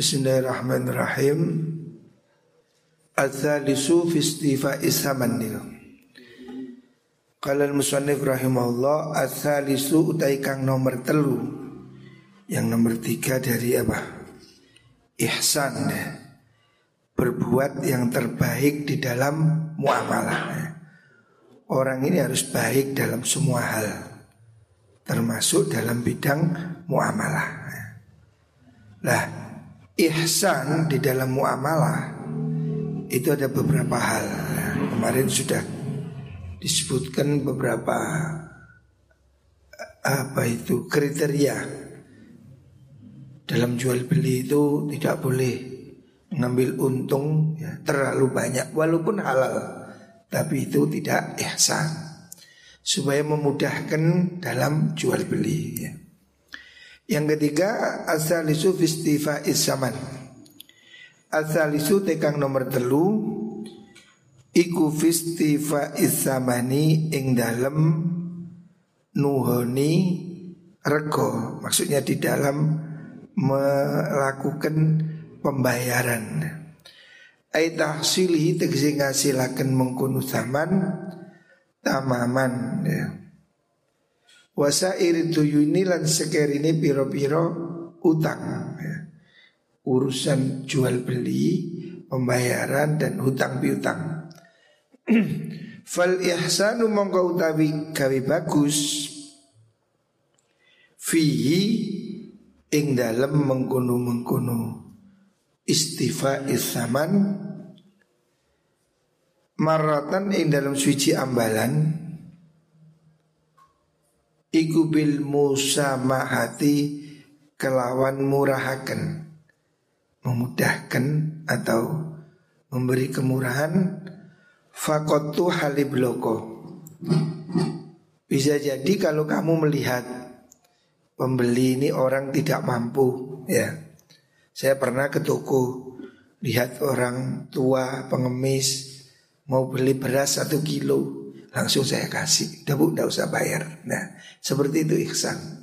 Bismillahirrahmanirrahim. Al-thalisu fi istifa isamanil. Qala al-musannif rahimahullah al-thalisu utai kang nomor telu. Yang nomor tiga dari apa? Ihsan. Berbuat yang terbaik di dalam muamalah. Orang ini harus baik dalam semua hal Termasuk dalam bidang muamalah. Lah ihsan di dalam muamalah itu ada beberapa hal. Kemarin sudah disebutkan beberapa apa itu kriteria dalam jual beli itu tidak boleh ngambil untung ya, terlalu banyak walaupun halal tapi itu tidak ihsan supaya memudahkan dalam jual beli ya. Yang ketiga asalisu fistifa isaman. Asalisu tekang nomor telu Iku fistifa isamani ing dalem nuhoni rego Maksudnya di dalam melakukan pembayaran Ai tahsilihi tegesi ngasilaken mengkunu zaman tamaman ya. Wasa iri tuyuni lan sekerini piro-piro utang ya. Urusan jual beli, pembayaran dan hutang piutang Fal ihsanu mongko utawi gawe bagus Fihi ing dalem mengkono-mengkono istifa isaman maratan ing dalam suci ambalan Iku bil musamahati kelawan murahaken. Memudahkan atau memberi kemurahan Fakotu halibloko Bisa jadi kalau kamu melihat Pembeli ini orang tidak mampu ya. Saya pernah ke toko Lihat orang tua pengemis Mau beli beras satu kilo langsung saya kasih. Udah bu, udah usah bayar. Nah, seperti itu ihsan.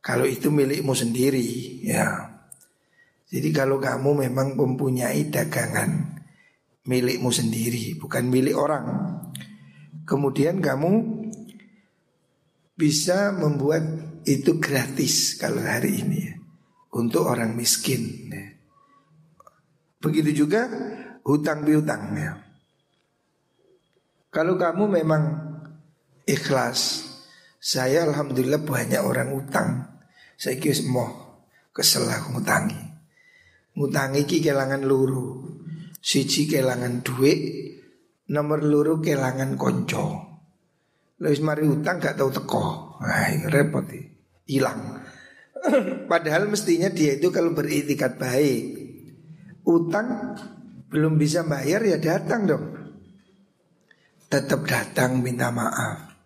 Kalau itu milikmu sendiri, ya. Jadi kalau kamu memang mempunyai dagangan milikmu sendiri, bukan milik orang. Kemudian kamu bisa membuat itu gratis kalau hari ini ya, untuk orang miskin. Ya. Begitu juga hutang piutang ya. Kalau kamu memang ikhlas, saya alhamdulillah banyak orang utang. Saya kira mau kesel aku ngutangi. Ngutangi ki kelangan luru. Siji kelangan duit, nomor luru kelangan konco. Lalu mari utang gak tahu teko. Wah, repot hilang. Padahal mestinya dia itu kalau beritikat baik, utang belum bisa bayar ya datang dong tetap datang minta maaf.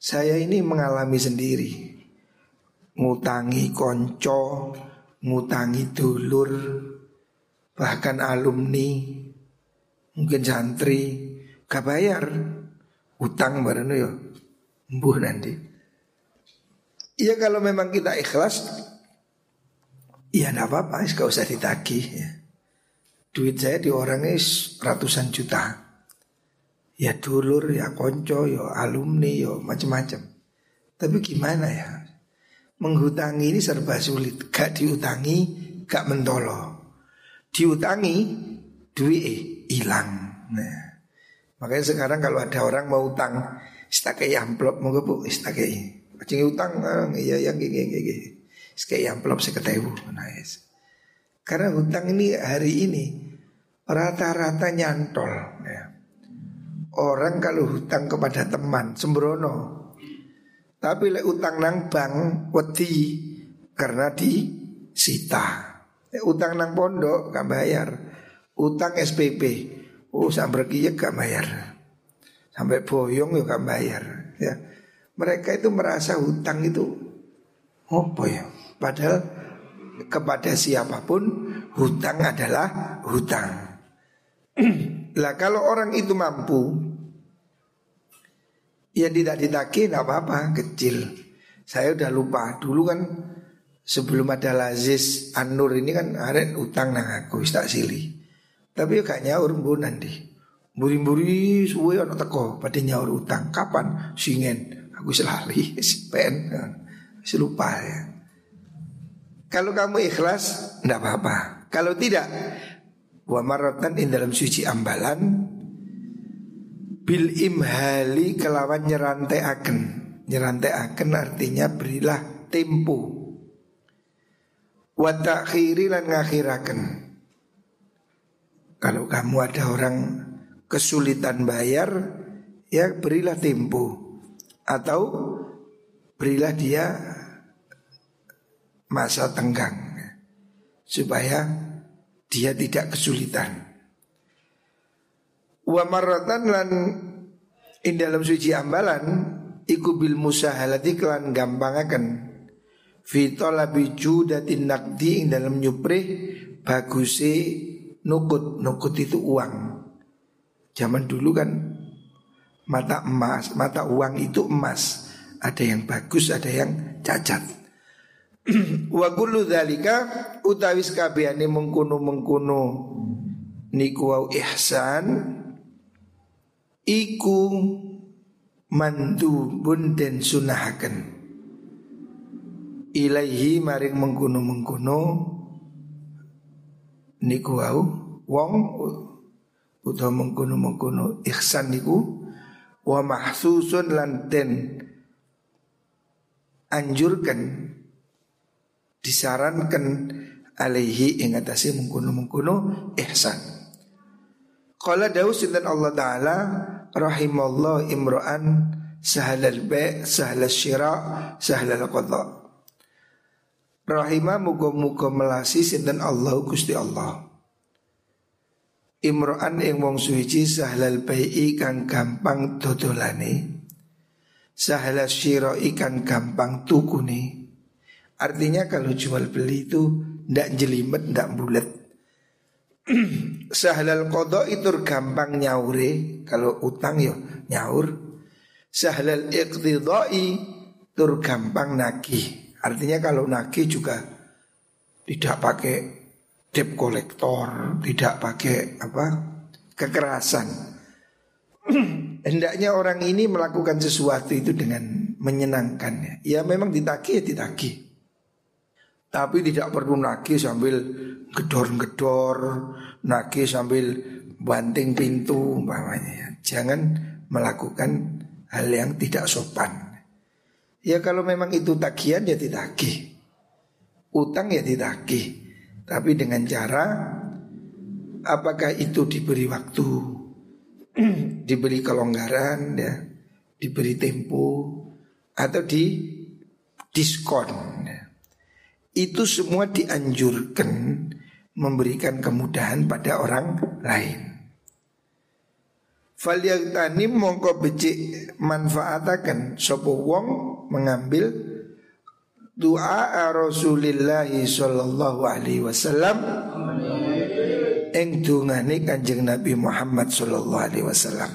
Saya ini mengalami sendiri. Ngutangi konco, ngutangi dulur, bahkan alumni, mungkin santri, gak bayar. Utang bareng yo, embuh nanti. Iya kalau memang kita ikhlas, iya gak apa-apa, gak usah ditagih ya. Duit saya di orangnya ratusan juta ya dulur, ya konco, ya alumni, ya macam-macam. Tapi gimana ya? Menghutangi ini serba sulit. Gak diutangi, gak mentolo. Diutangi, duit hilang. Nah, makanya sekarang kalau ada orang mau utang, istakai amplop, mau bu, istakai. Cing utang, iya yang gini, gini. Istakai amplop seketewu. Nah, yes. Karena hutang ini hari ini rata-rata nyantol. Ya. Orang kalau hutang kepada teman sembrono. Tapi lek utang nang bank wedi karena disita. Lek utang nang pondok gak bayar. Utang SPP Oh sampai ya gak bayar. Sampai boyong ya gak bayar ya. Mereka itu merasa hutang itu Apa ya? Padahal kepada siapa pun hutang adalah hutang. Lah kalau orang itu mampu Ya tidak ditagih tidak apa-apa kecil Saya udah lupa Dulu kan Sebelum ada Lazis An-Nur ini kan arek utang nang aku tak sili. Tapi gak nyaur mbun nanti. Buri-buri suwe ana teko pada nyaur utang. Kapan? Singen. Aku selali pen. Selupa ya. Kalau kamu ikhlas ndak apa-apa. Kalau tidak wa maratan in dalam suci ambalan bil imhali kelawan nyerantai akan nyerantai akan artinya berilah tempo wa takhiri lan ngakhiraken. Kalau kamu ada orang kesulitan bayar, ya berilah tempo atau berilah dia masa tenggang supaya dia tidak kesulitan. Wa maratan lan in dalam suci ambalan iku bil musahalati kelan gampangaken. Fito labi judatin nakdi ing dalam nyuprih bagusi nukut. Nukut itu uang. Zaman dulu kan mata emas, mata uang itu emas. Ada yang bagus, ada yang cacat. Wa kullu dzalika utawis kabehane mengkono-mengkono niku ihsan iku mandubun den sunahaken. Ilaihi maring mengkuno mengkuno niku wau wong utawa mengkuno mengkuno ihsan niku wa mahsusun lan den anjurkan disarankan alaihi ing atase mengkuno mengkuno ihsan Qala dawu sinten Allah taala rahimallahu imra'an sahalal ba' sahalal syira' sahalal qadha' Rahimah muga-muga melasi sinten Allah Gusti Allah. Imro'an ing wong suci sahlal bai'i kang gampang dodolane. Sahlal syira ikan gampang tukune. Artinya kalau jual beli itu ndak jelimet, ndak bulat. Sahlal kodok itu gampang nyaure Kalau utang ya nyaur Sahlal iqtidai tur gampang nagih Artinya kalau nagih juga tidak pakai debt kolektor, tidak pakai apa kekerasan. Hendaknya orang ini melakukan sesuatu itu dengan menyenangkan. Ya memang ditagih ya ditagih. Tapi tidak perlu nagih sambil gedor-gedor, nagih sambil banting pintu umpamanya. Jangan melakukan hal yang tidak sopan. Ya kalau memang itu tagihan ya ditagih Utang ya ditagih Tapi dengan cara Apakah itu diberi waktu Diberi kelonggaran ya Diberi tempo Atau di diskon ya. Itu semua dianjurkan Memberikan kemudahan pada orang lain tani mongko becik manfaatakan sopo wong mengambil doa Rasulullah sallallahu alaihi wasallam ing dungane Kanjeng Nabi Muhammad sallallahu alaihi wasallam.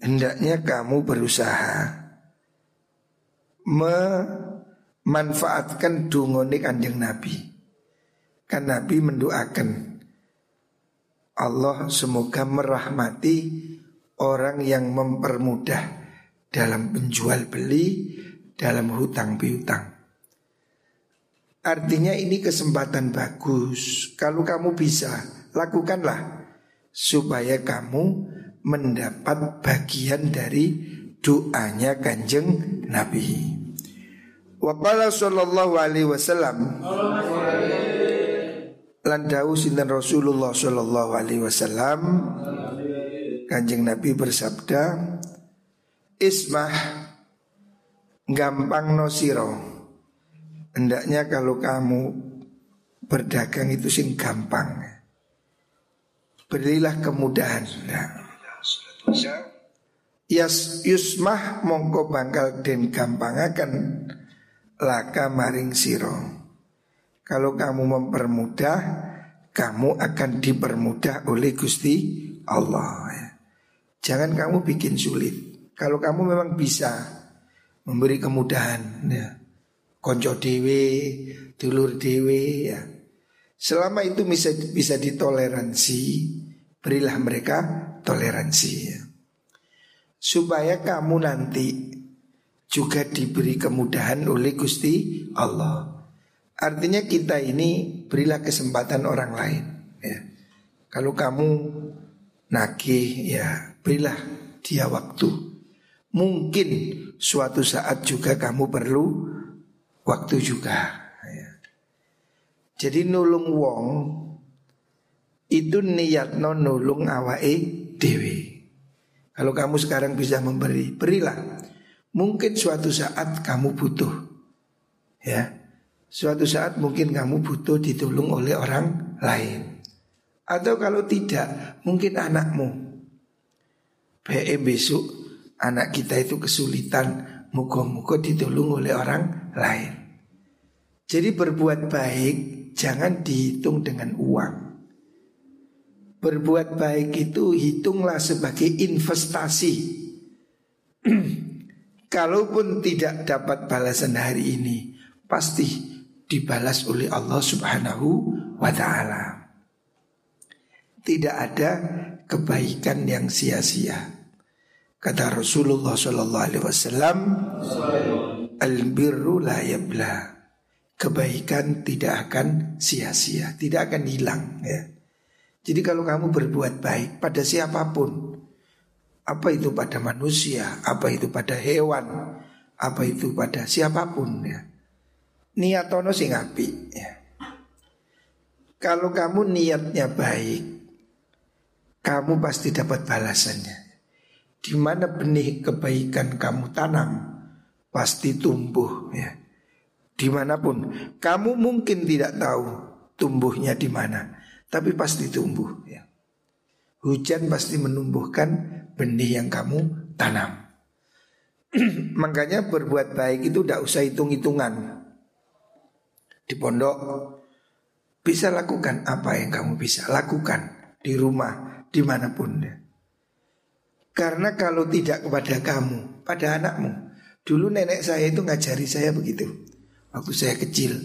Hendaknya kamu berusaha memanfaatkan dungone Kanjeng Nabi. Kan Nabi mendoakan Allah semoga merahmati orang yang mempermudah dalam penjual beli, dalam hutang piutang. Artinya ini kesempatan bagus. Kalau kamu bisa, lakukanlah supaya kamu mendapat bagian dari doanya kanjeng Nabi. Waqala sallallahu alaihi wasallam. Lan dawu sinten Rasulullah sallallahu alaihi wasallam? Kanjeng Nabi bersabda Ismah gampang no siro Hendaknya kalau kamu berdagang itu sing gampang. Berilah kemudahan. Nah. Yas yusmah mongko bangkal den akan laka maring siro kalau kamu mempermudah, kamu akan dipermudah oleh Gusti Allah. Ya. Jangan kamu bikin sulit. Kalau kamu memang bisa memberi kemudahan, ya, konco dewe, dulur dewe ya. Selama itu bisa bisa ditoleransi, berilah mereka toleransi ya. Supaya kamu nanti juga diberi kemudahan oleh Gusti Allah. Artinya kita ini berilah kesempatan orang lain ya. Kalau kamu nagih ya berilah dia waktu. Mungkin suatu saat juga kamu perlu waktu juga. Ya. Jadi nulung wong itu niat non nulung awake dewi. Kalau kamu sekarang bisa memberi, berilah. Mungkin suatu saat kamu butuh, ya. Suatu saat mungkin kamu butuh ditolong oleh orang lain. Atau kalau tidak, mungkin anakmu. BM besok anak kita itu kesulitan, muka-muka ditolong oleh orang lain. Jadi berbuat baik jangan dihitung dengan uang. Berbuat baik itu hitunglah sebagai investasi. Kalaupun tidak dapat balasan hari ini, pasti dibalas oleh Allah Subhanahu wa taala. Tidak ada kebaikan yang sia-sia. Kata Rasulullah Shallallahu Alaihi Wasallam, al birru la yabla. Kebaikan tidak akan sia-sia, tidak akan hilang. Ya. Jadi kalau kamu berbuat baik pada siapa pun, apa itu pada manusia, apa itu pada hewan, apa itu pada siapa pun ya. Niatono sing api ya. Kalau kamu niatnya baik, kamu pasti dapat balasannya. Di mana benih kebaikan kamu tanam pasti tumbuh ya. Di mana pun kamu mungkin tidak tahu tumbuhnya di mana, tapi pasti tumbuh ya. Hujan pasti menumbuhkan benih yang kamu tanam. Makanya berbuat baik itu tidak usah hitung-hitungan. Di pondok bisa lakukan apa yang kamu bisa lakukan di rumah di mana pun. Karena kalau tidak kepada kamu, pada anakmu. Dulu nenek saya itu ngajari saya begitu. Waktu saya kecil,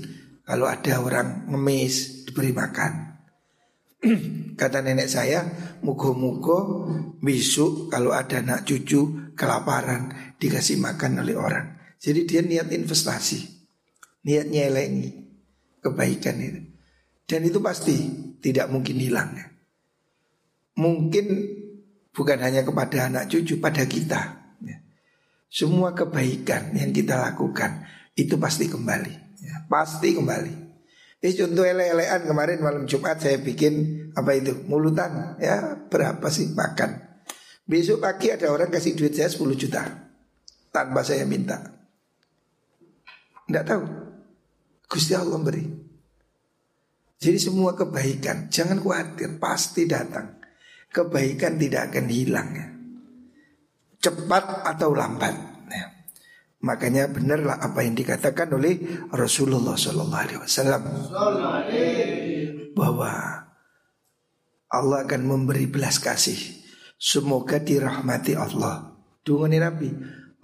kalau ada orang ngemis diberi makan. Kata nenek saya, mugo-mugo besok kalau ada anak cucu kelaparan dikasih makan oleh orang. Jadi dia niat investasi, niat nyelengi kebaikan itu. Dan itu pasti tidak mungkin hilang. Mungkin bukan hanya kepada anak cucu, pada kita. Ya. Semua kebaikan yang kita lakukan itu pasti kembali, ya, pasti kembali. Ini contoh ele-elean kemarin malam Jumat saya bikin apa itu mulutan ya berapa sih makan. Besok pagi ada orang kasih duit saya 10 juta tanpa saya minta. Tidak tahu. Gusti Allah beri. Jadi semua kebaikan jangan khawatir pasti datang kebaikan tidak akan hilang ya. Cepat atau lambat. Makanya benarlah apa yang dikatakan oleh Rasulullah Sallallahu Alaihi Wasallam bahwa Allah akan memberi belas kasih. Semoga dirahmati Allah. Dungani Nabi,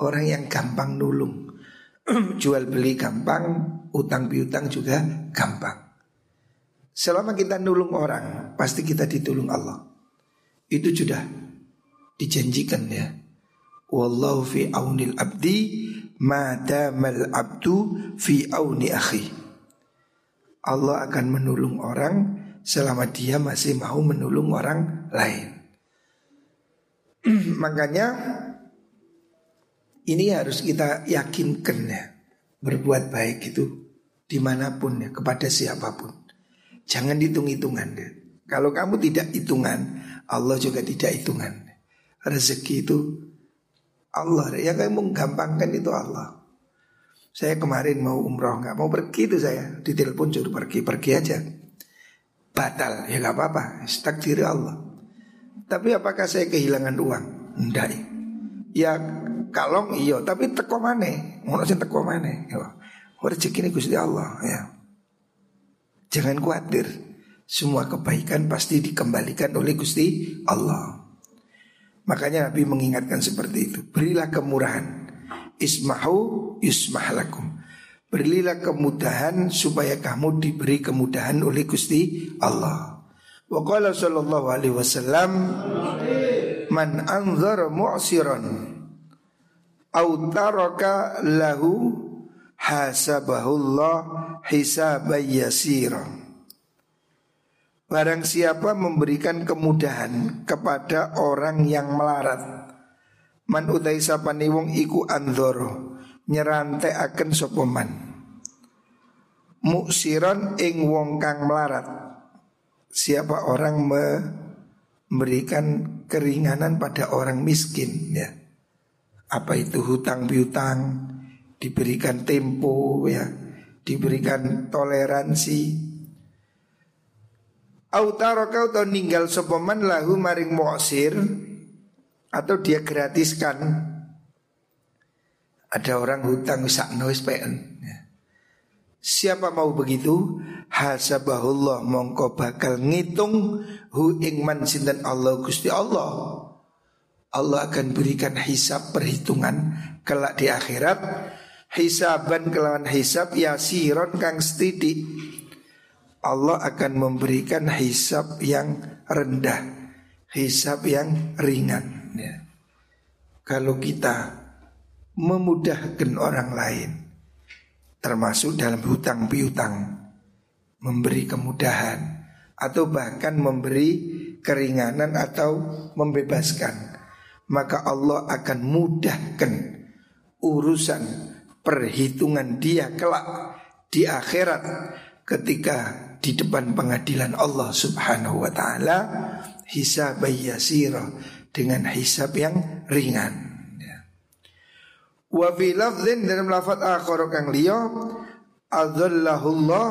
orang yang gampang nulung, jual beli gampang, utang piutang juga gampang. Selama kita nulung orang, pasti kita ditulung Allah. Itu sudah dijanjikan ya. Wallahu fi aunil abdi madamal abdu fi auni akhi. Allah akan menolong orang selama dia masih mau menolong orang lain. Makanya ini harus kita yakinkan ya berbuat baik itu di mana pun ya kepada siapa pun. Jangan hitung-hitungan ya. Kalau kamu tidak hitungan, Allah juga tidak hitungan. Rezeki itu Allah yang kayak menggampangkan itu Allah. Saya kemarin mau umroh nggak mau pergi itu saya ditelepon suruh pergi pergi aja. Batal ya nggak apa-apa. Takdir Allah. Tapi apakah saya kehilangan uang? Enggak. Ya kalong iyo tapi teko mana? Mau sih teko mana? Ya. Rezeki ini Gusti Allah ya. Jangan khawatir. Semua kebaikan pasti dikembalikan oleh Gusti Allah. Makanya Nabi mengingatkan seperti itu. Berilah kemurahan. Ismahu yusmah lakum. Berilah kemudahan supaya kamu diberi kemudahan oleh Gusti Allah. Wa qala sallallahu alaihi wasallam man anzar mu'siran au taraka lahu hasabahullah hisaban yasira. Barang siapa memberikan kemudahan kepada orang yang melarat. Man utai sapani wong iku anzoro nyerante akan sopoman Muksiron ing wong kang melarat. Siapa orang memberikan keringanan pada orang miskin ya. Apa itu hutang piutang Diberikan tempo ya. Diberikan toleransi Autaro kau tau ninggal sopoman lahu maring muksir atau dia gratiskan. Ada orang hutang sakno wis ya. Siapa mau begitu? Hasabahullah mongko bakal ngitung hu ing man sinten Allah Gusti Allah. Allah akan berikan hisab perhitungan kelak di akhirat. Hisaban kelawan hisab yasiron kang setidik Allah akan memberikan hisab yang rendah hisab yang ringan ya. Kalau kita memudahkan orang lain Termasuk dalam hutang piutang Memberi kemudahan Atau bahkan memberi keringanan atau membebaskan Maka Allah akan mudahkan urusan perhitungan dia kelak di akhirat ketika di depan pengadilan Allah Subhanahu wa taala hisab yasira dengan hisab yang ringan. Ya. Wa fi lafzin dalam lafaz akhar kang liya adzallahullah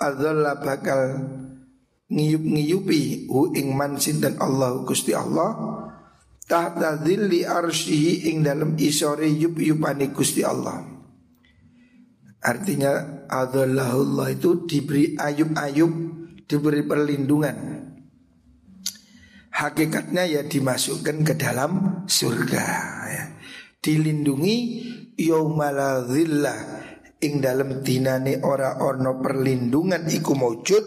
adzalla bakal ngiyup-ngiyupi hu ing man sinten Allah Gusti Allah tahta dhilli arsyihi ing dalam isore yup-yupani Gusti Allah. Artinya adzallahullah itu diberi ayub-ayub, diberi perlindungan hakikatnya ya dimasukkan ke dalam surga ya. dilindungi yaumaladzillah ing dalam dinane ora ono perlindungan iku maujud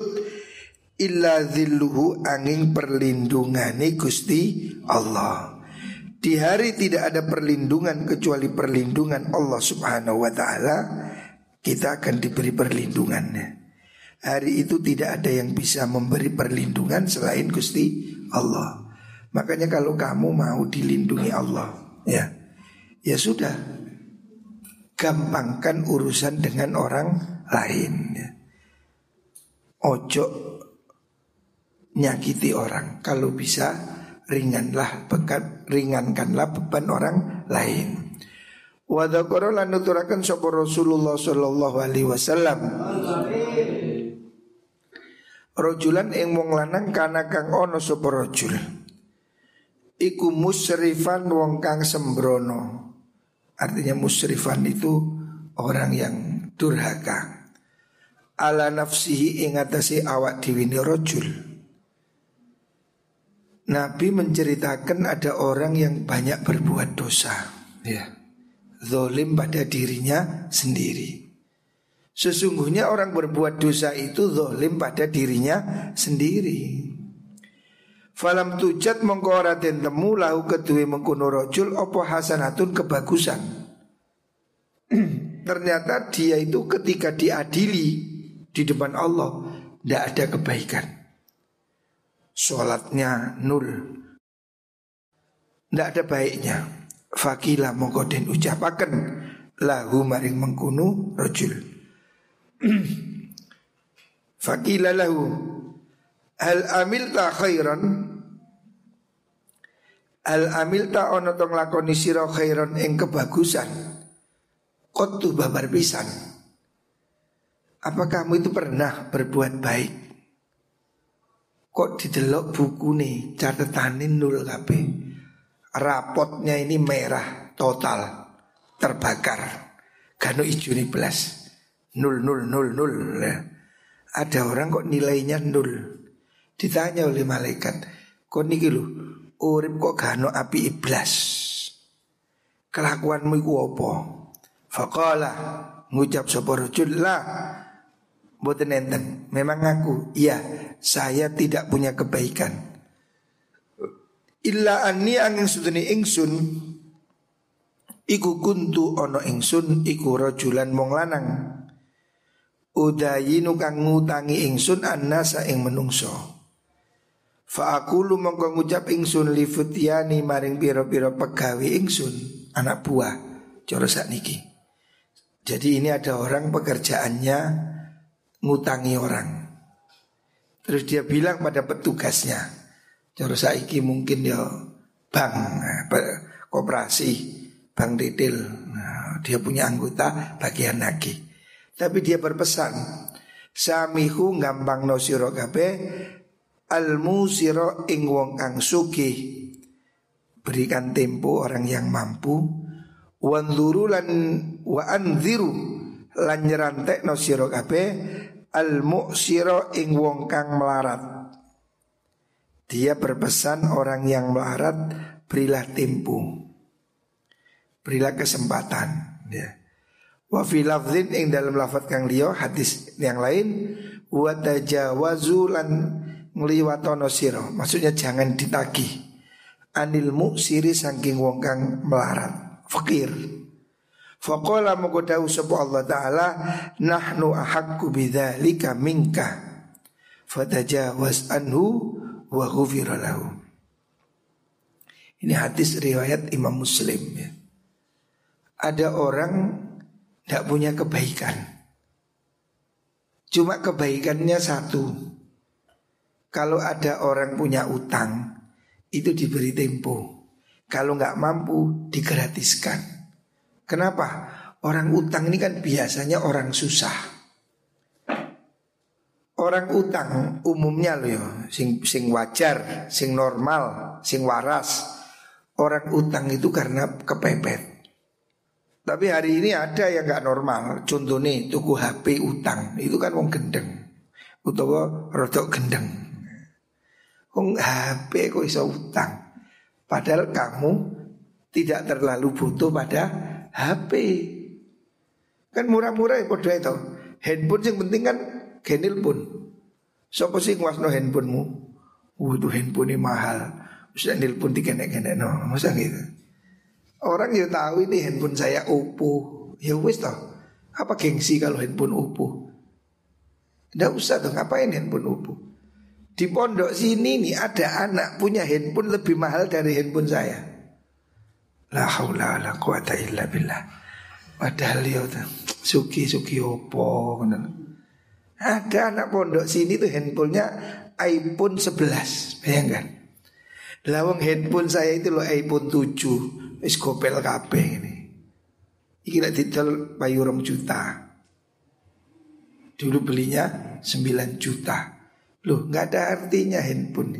illa zilluhu angin perlindungane Gusti Allah di hari tidak ada perlindungan kecuali perlindungan Allah Subhanahu wa taala kita akan diberi perlindungannya Hari itu tidak ada yang bisa memberi perlindungan selain Gusti Allah. Makanya kalau kamu mau dilindungi Allah, ya, ya sudah, gampangkan urusan dengan orang lain. Ya. Ojo nyakiti orang. Kalau bisa ringanlah bekan, ringankanlah beban orang lain. Wa dzakara lan nuturaken sapa Rasulullah sallallahu alaihi wasallam. Rojulan ing wong lanang kana kang ono sapa rojul Iku musrifan wong kang sembrono. Artinya musrifan itu orang yang durhaka. Ala nafsihi ing atase awak diwini rojul Nabi menceritakan ada orang yang banyak berbuat dosa. Ya Zolim pada dirinya sendiri Sesungguhnya orang berbuat dosa itu zolim pada dirinya sendiri. Falam tujat mengkoraten temu lahu kedua mengkuno rojul opo hasanatun kebagusan. Ternyata dia itu ketika diadili di depan Allah tidak ada kebaikan. Sholatnya nul. Tidak ada baiknya. Fakila mongkoden ucapakan lahu maring mengkunu rojul. Fakila lahu Hal amilta khairan? Hal amilta ono tong lakoni siro khairan ing kebagusan? Kotu babar pisan. Apa kamu itu pernah berbuat baik? Kok didelok buku nih catatanin nul kabeh Rapotnya ini merah total Terbakar Gano ijo nih belas Nul, nul, nul, nul ya. Ada orang kok nilainya nul Ditanya oleh malaikat Kok niki lu Urip kok gano api iblas Kelakuanmu iku apa Faqala Ngucap sapa rajul la Mboten enten. Memang aku, iya, saya tidak punya kebaikan. Illa anni angin sudeni ingsun Iku kuntu ono ingsun iku rajulan mong lanang. Udayinu kang ngutangi ingsun annasa ing menungso Fa aku lu mongko ngucap ingsun li futiani maring piro-piro pegawi ingsun Anak buah Coro niki Jadi ini ada orang pekerjaannya ngutangi orang. Terus dia bilang pada petugasnya, Joro saiki mungkin ya bank, koperasi, bank detail. Nah, dia punya anggota bagian lagi. Tapi dia berpesan, Samihu gampang no siro kabe, almu siro ing wong kang suki. Berikan tempo orang yang mampu, wanzuru lan wa anziru lan nyerantek no siro kabe al muksiro ing wong kang melarat. Dia berpesan orang yang melarat berilah tempo. Berilah kesempatan ya. Wa fi lafzin ing dalam lafaz kang liya hadis yang lain wa tajawazu lan ngliwatono sira. Maksudnya jangan ditagih. Anil muksiri saking wong kang melarat, fakir. Faqala mengkodau sapa Allah Ta'ala Nahnu ahakku bidzalika minka Fatajawaz anhu wa ghufira Ini hadis riwayat Imam Muslim ya. Ada orang tidak punya kebaikan Cuma kebaikannya satu Kalau ada orang punya utang Itu diberi tempo Kalau nggak mampu digratiskan Kenapa? Orang utang ini kan biasanya orang susah. Orang utang umumnya loh ya, sing sing wajar, sing normal, sing waras. Orang utang itu karena kepepet. Tapi hari ini ada yang nggak normal. Contoh nih tuku HP utang itu kan wong gendeng, utawa rodok gendeng. Wong HP kok iso utang. Padahal kamu tidak terlalu butuh pada HP. Kan murah-murah ya podo itu. Handphone yang penting kan genil pun. Sopo sih nguasno handphonemu? Waduh handphone ini mahal. Sudah nelpon tiga nek no, masa gitu. Orang ya tahu ini handphone saya Oppo. Ya wis toh. Apa gengsi kalau handphone Oppo? Tidak usah tuh ngapain handphone Oppo. Di pondok sini nih ada anak punya handphone lebih mahal dari handphone saya. La haula la quwata illa billah. Padahal yo suki suki opo Ada anak pondok sini tuh handphonenya iPhone 11 Bayangkan Lawang handphone saya itu loh iPhone 7 Wis gopel kabeh ini. Iki lek didol payu juta. Dulu belinya 9 juta. Loh nggak ada artinya handphone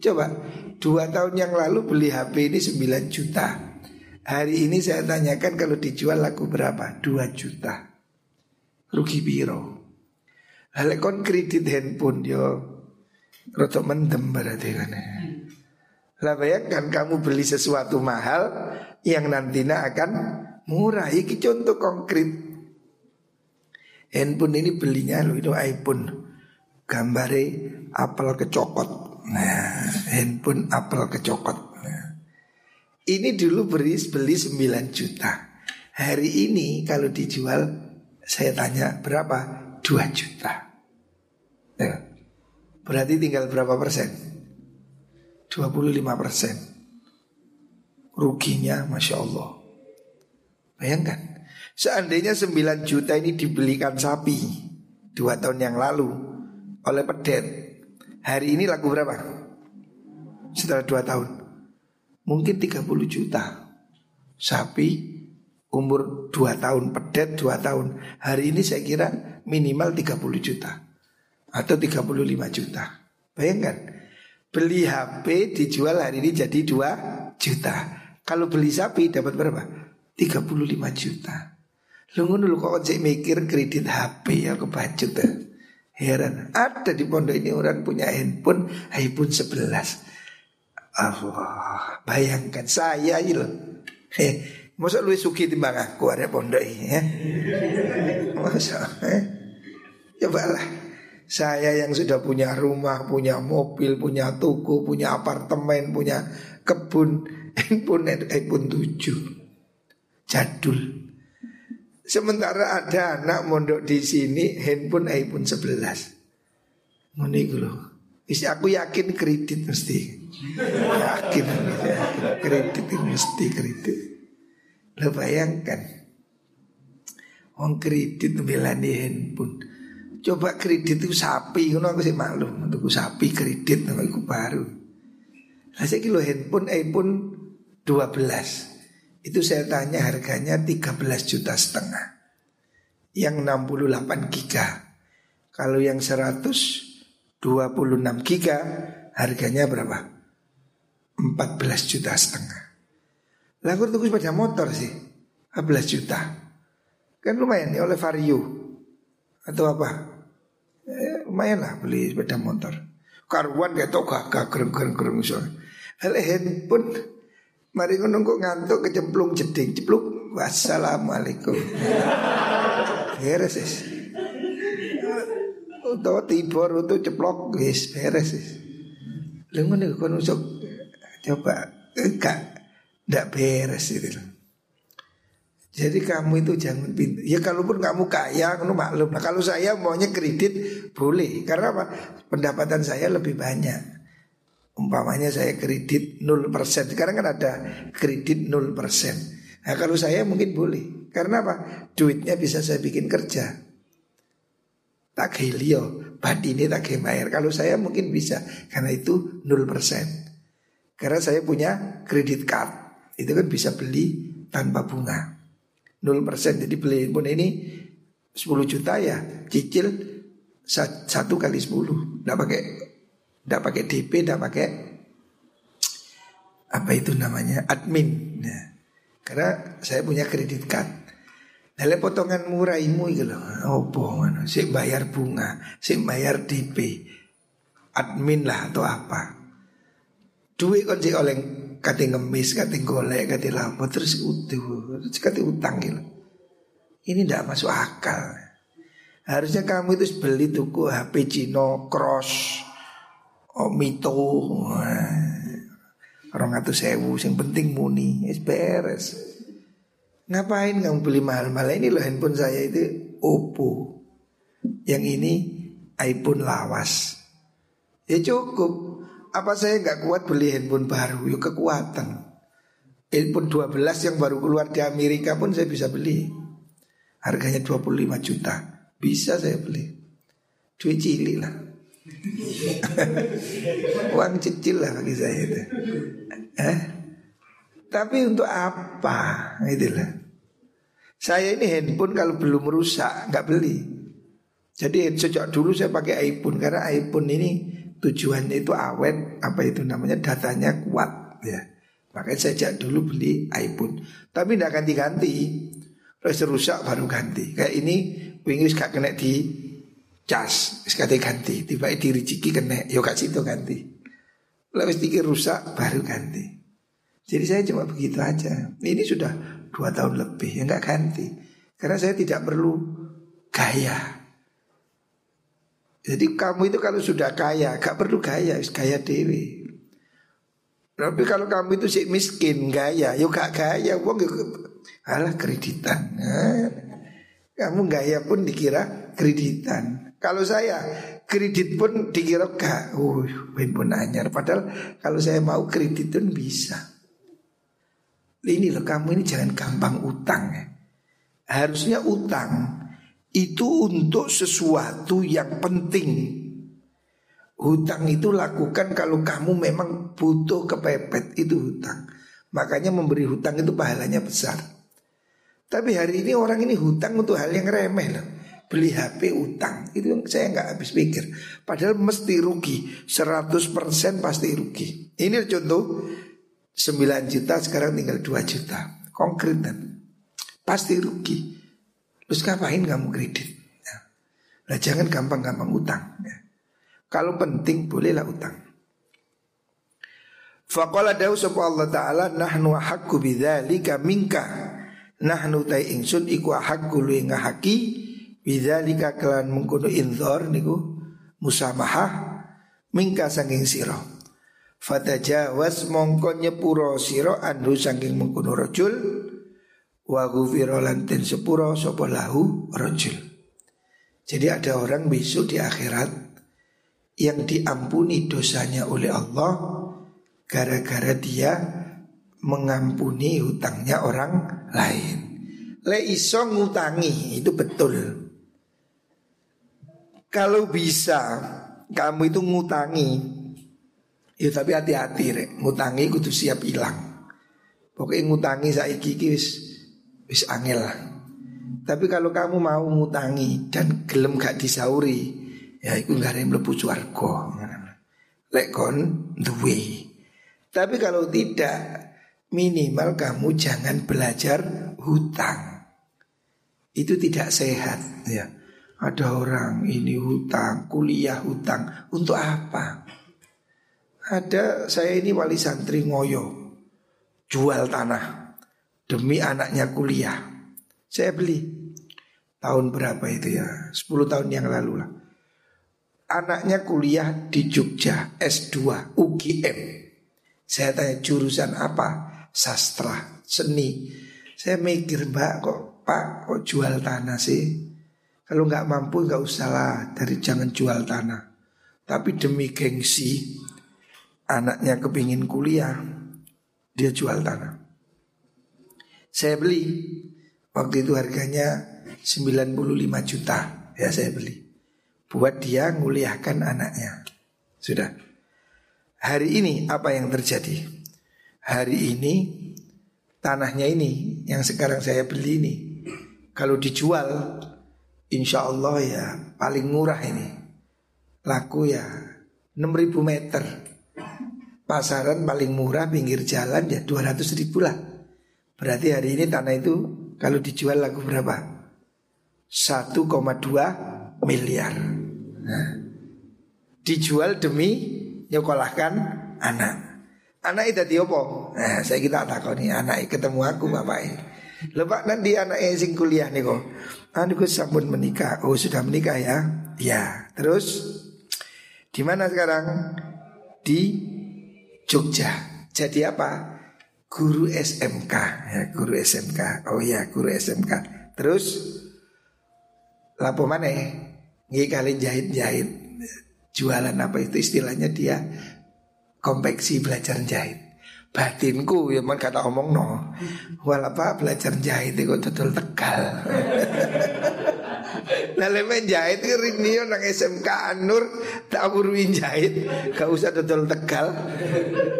Coba Dua tahun yang lalu beli HP ini 9 juta. Hari ini saya tanyakan kalau dijual laku berapa? 2 juta. Rugi biro Lalu kon kredit handphone yo Rotok mendem berarti kan Lah bayangkan kamu beli sesuatu mahal Yang nantinya akan murah. Ini contoh konkret. Handphone ini belinya lo itu iPhone. Gambare apel kecokot. Nah handphone apel kecokot. Ini dulu beri beli 9 juta. Hari ini kalau dijual saya tanya berapa? 2 juta. Ya. Berarti tinggal berapa persen? 25 persen. Ruginya Masya Allah. Bayangkan. Seandainya 9 juta ini dibelikan sapi Dua tahun yang lalu Oleh pedet Hari ini laku berapa? Setelah dua tahun mungkin 30 juta. Sapi umur 2 tahun, pedet 2 tahun. Hari ini saya kira minimal 30 juta atau 35 juta. Bayangkan, beli HP dijual hari ini jadi 2 juta. Kalau beli sapi dapat berapa? 35 juta. Lu ngono kok cek mikir kredit HP ya kebacut tuh. Heran, ada di pondok ini orang punya handphone iPhone 11 Allah Bayangkan saya loh Masa lu suki timbang aku ada pondok ya. Masa eh? Cobalah saya yang sudah punya rumah, punya mobil, punya toko, punya apartemen, punya kebun, pun iPhone 7 jadul. Sementara ada anak mondok di sini handphone iPhone 11. Ngono iku lho. Isi aku yakin kredit mesti. Yakin, yakin kredit mesti kredit. Lo bayangkan. Wong kredit belani handphone. Coba kredit itu sapi Kalau aku sih maklum. Untuk sapi kredit Nama itu baru. Lah saya kilo handphone iPhone 12 Itu saya tanya harganya 13 juta setengah. Yang 68 giga. Kalau yang 126 giga Harganya berapa? 14 juta setengah lah aku tunggu sepeda motor sih. 15 juta. Kan lumayan ya oleh Vario. Atau apa. Eh, Lumayan lah beli sepeda motor. Karuan kayak tau gak gereng gereng gereng Lalu handphone. Mari nunggu ngantuk kecemplung jeding Cepluk Wassalamualaikum. Beres sih Untuk tidur untuk ceplok beres sih Lalu Coba Enggak tidak beres itu Jadi kamu itu jangan pintar Ya kalaupun kamu kaya kamu maklum. Nah kalau saya maunya kredit boleh. Karena apa? Pendapatan saya lebih banyak. Umpamanya saya kredit 0% Sekarang kan ada kredit 0% Nah kalau saya mungkin boleh. Karena apa? Duitnya bisa saya bikin kerja. Tak helio Badi ini tak bayar. Kalau saya mungkin bisa. Karena itu 0% Karena saya punya kredit card itu kan bisa beli tanpa bunga. 0% jadi beli pun ini 10 juta ya cicil satu kali 10 Tidak pakai Tidak pakai DP Tidak pakai Apa itu namanya Admin. Nah, Karena saya punya kredit card. Nah potongan murah imu itu loh Oh bohong Si bayar bunga Si bayar DP Admin lah atau apa. Duit kan si oleh kati ngemis, kati golek, kati lampu terus utuh, terus kati utang gitu. Ini tidak masuk akal. Harusnya kamu itu beli tuku HP Cino Cross, oh Mito, orang atau sewu, yang penting muni, es beres. Ngapain kamu beli mahal-mahal ini loh handphone saya itu Oppo, yang ini iPhone lawas. Ya cukup apa saya nggak kuat beli handphone baru? Yuk kekuatan. Handphone 12 yang baru keluar di Amerika pun saya bisa beli. Harganya 25 juta. Bisa saya beli. Duit cili lah. Uang cicil lah bagi saya itu. Eh? Tapi untuk apa? Itulah. Saya ini handphone kalau belum rusak nggak beli. Jadi sejak dulu saya pakai iPhone karena iPhone ini tujuannya itu awet apa itu namanya datanya kuat ya. Makanya sejak dulu beli iPhone. Tapi tidak ganti-ganti. Terus rusak baru ganti. Kayak ini wingi gak kena di cas sekali ganti tiba di rezeki kena yo gak situ ganti. Lalu sedikit rusak baru ganti. Jadi saya cuma begitu aja. Ini sudah dua tahun lebih ya nggak ganti. Karena saya tidak perlu gaya jadi kamu itu kalau sudah kaya, gak perlu gaya, gaya dewi. Tapi kalau kamu itu sih miskin, gaya, yuk gak gaya, uang yuk alah kreditan. Nah, kamu gaya pun dikira kreditan. Kalau saya kredit pun dikira gak, uh, pun anyar. Padahal kalau saya mau kredit pun bisa. Ini loh kamu ini jangan gampang utang ya. Harusnya utang itu untuk sesuatu yang penting. Hutang itu lakukan kalau kamu memang butuh kepepet itu hutang. Makanya memberi hutang itu pahalanya besar. Tapi hari ini orang ini hutang untuk hal yang remeh lah. Beli HP utang itu saya nggak habis pikir. Padahal mesti rugi 100% pasti rugi. Ini contoh 9 juta sekarang tinggal 2 juta. Konkret dan pasti rugi. Terus ngapain kamu kredit? Ya. Nah, jangan gampang-gampang utang. Ya. Kalau penting bolehlah utang. Faqala dawu sapa Allah taala nahnu haqqu bidzalika minka. nahnu tai ingsun iku hakku luwe ngahaki bidzalika kelan mengkono inzor niku musamahah mingka saking sira fatajawas mongko nyepuro sira andu saking mengkono rajul wa lan sepuro sapa lahu rajul jadi ada orang besok di akhirat yang diampuni dosanya oleh Allah gara-gara dia mengampuni hutangnya orang lain. Le iso ngutangi itu betul. Kalau bisa kamu itu ngutangi, ya tapi hati-hati ngutangi kudu siap hilang. Pokoknya ngutangi saiki wis wis angel lah. Tapi kalau kamu mau ngutangi dan gelem gak disauri, ya itu gak ada yang mlebu swarga. Lek kon duwe. Tapi kalau tidak minimal kamu jangan belajar hutang. Itu tidak sehat ya. Ada orang ini hutang, kuliah hutang untuk apa? Ada saya ini wali santri ngoyo jual tanah demi anaknya kuliah. Saya beli tahun berapa itu ya? 10 tahun yang lalu lah. Anaknya kuliah di Jogja S2 UGM. Saya tanya jurusan apa? Sastra, seni. Saya mikir mbak kok pak kok jual tanah sih? Kalau nggak mampu nggak usah lah dari jangan jual tanah. Tapi demi gengsi anaknya kepingin kuliah dia jual tanah. Saya beli waktu itu harganya 95 juta ya saya beli buat dia nguliahkan anaknya. Sudah. Hari ini apa yang terjadi? Hari ini tanahnya ini yang sekarang saya beli ini kalau dijual insya Allah ya paling murah ini laku ya 6000 meter pasaran paling murah pinggir jalan ya 200 ribu lah berarti hari ini tanah itu kalau dijual laku berapa 1,2 miliar nah, dijual demi nyokolahkan anak anak itu diopo nah saya kita takoni anak ketemu aku bapak ini Lepas nanti anak sing kuliah nih kok. Anu sampun menikah. Oh sudah menikah ya? Ya. Terus di mana sekarang? Di Jogja. Jadi apa? Guru SMK ya, guru SMK. Oh ya, guru SMK. Terus lapo mana? Nggih kali jahit-jahit. Jualan apa itu istilahnya dia konveksi belajar jahit batinku ya man kata omong no wala apa belajar jahit itu total tegal nah lemen jahit itu rini nang SMK Anur tak buruin jahit gak usah total tegal.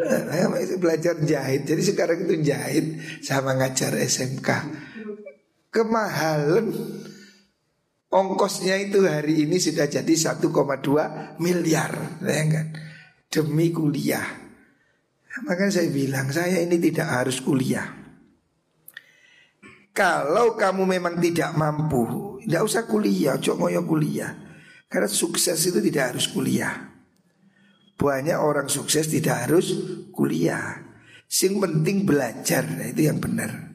Nah, belajar jahit. Jadi sekarang itu jahit sama ngajar SMK kemahalan. Ongkosnya itu hari ini sudah jadi 1,2 miliar. Kan demi kuliah. Maka saya bilang saya ini tidak harus kuliah. Kalau kamu memang tidak mampu, tidak usah kuliah, cok ngoyo kuliah. Karena sukses itu tidak harus kuliah. Banyak orang sukses tidak harus kuliah. Sing penting belajar, nah itu yang benar.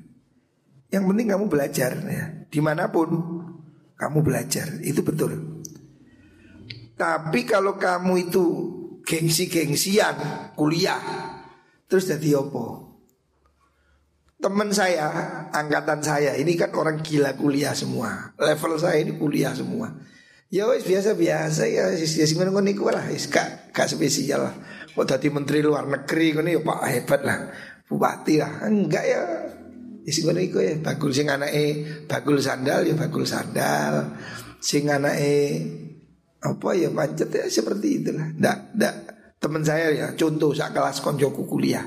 Yang penting kamu belajar ya. Di mana pun kamu belajar, itu betul. Tapi kalau kamu itu gengsi-gengsian kuliah, Terus jadi opo? Teman saya, angkatan saya ini kan orang gila kuliah semua. Level saya ini kuliah semua. Ya wis biasa-biasa ya sing ngono niku lah wis gak gak spesial lah. Kok dadi menteri luar negeri ngono ya Pak hebat lah. Bupati lah. Enggak ya. Wis ngono iku ya bagul sing anake bagul sandal ya bagul sandal. Sing anake apa ya pancet ya seperti itulah. Ndak ndak Teman saya ya contoh saat kelas konjoku kuliah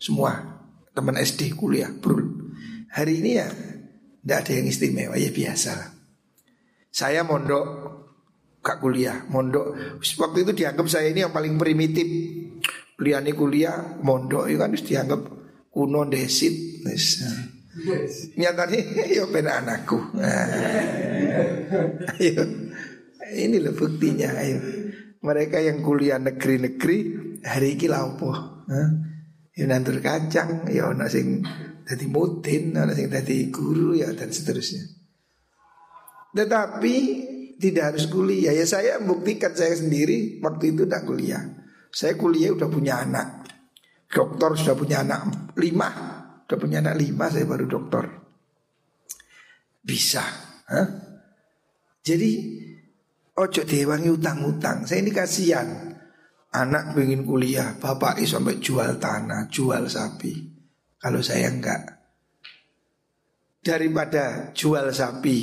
Semua teman SD kuliah bro. Hari ini ya Tidak ada yang istimewa ya biasa Saya mondok Gak kuliah Mondok Waktu itu dianggap saya ini yang paling primitif ini kuliah Mondok itu kan harus dianggap kuno desit. Nyatanya ya pena anakku. Ayo Ini loh buktinya ayo mereka yang kuliah negeri-negeri hari ini laupo. Ya nandur kacang, ya ono sing jadi mutin, ada yang jadi guru ya dan seterusnya. Tetapi tidak harus kuliah. Ya saya buktikan saya sendiri waktu itu tidak kuliah. Saya kuliah udah punya anak. Dokter sudah punya anak lima. Sudah punya anak lima saya baru dokter. Bisa. Hah? Jadi ojo dewangi utang-utang. Saya ini kasihan. Anak pengen kuliah, bapak sampai jual tanah, jual sapi. Kalau saya enggak Daripada jual sapi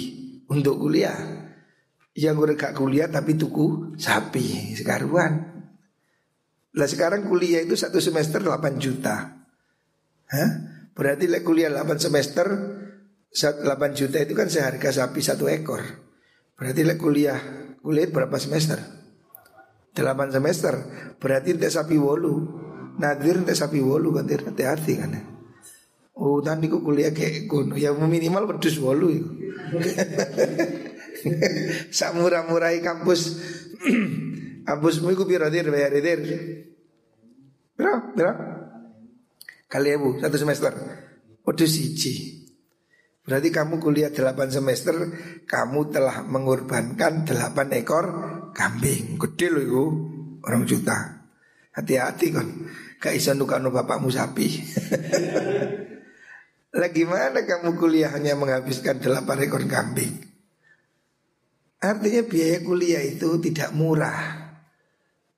untuk kuliah Yang udah gak kuliah tapi tuku sapi Sekaruan Lah sekarang kuliah itu satu semester 8 juta Hah? Berarti lah kuliah 8 semester 8 juta itu kan seharga sapi satu ekor Berarti lah kuliah Kuliah berapa semester? 8 semester Berarti tidak sapi wolu Nadir tidak sapi wolu kan hati-hati kan ya Oh, tadi ku kuliah kayak kono. Ya minimal pedus bolu itu. Sak murah-murahi kampus. Kampusmu iku piro dir bayar dir? Piro? Piro? Kali ya bu, satu semester. Pedus siji. Berarti kamu kuliah 8 semester, kamu telah mengorbankan 8 ekor kambing. Gede loh itu, orang juta. Hati-hati kan, gak bisa nukano bapakmu sapi. Lah gimana kamu kuliah hanya menghabiskan delapan ekor kambing? Artinya biaya kuliah itu tidak murah.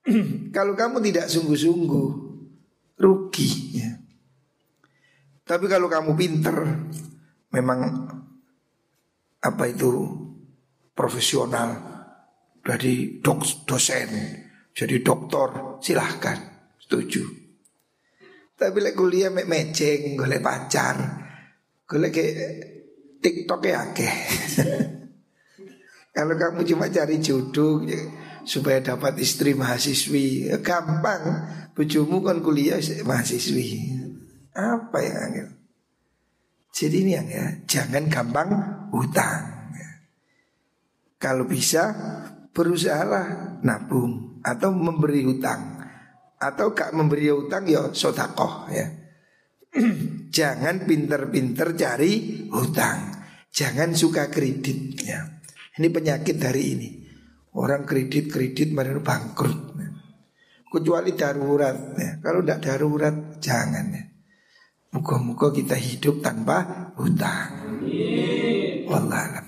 Kalau kamu tidak sungguh-sungguh, rugi ya. Tapi kalau kamu pinter, memang apa itu profesional, jadi dok, dosen, jadi doktor, silahkan, setuju. Tapi lek kuliah mek meceng, golek pacar, Gue ke TikTok ya ke. Kalau kamu cuma cari jodoh ya, supaya dapat istri mahasiswi, ya gampang. Bujumu kan kuliah mahasiswi. Apa yang angel? Jadi ini yang ya, jangan gampang hutang. Kalau bisa berusahalah nabung atau memberi hutang atau gak memberi hutang ya sodakoh ya. Jangan pinter-pinter cari hutang. Jangan suka kredit ya. Ini penyakit hari ini. Orang kredit-kredit mereka bangkrut. Ya. Kecuali darurat ya. Kalau tidak darurat jangan ya. Muka-muka kita hidup tanpa hutang. Wallahualam.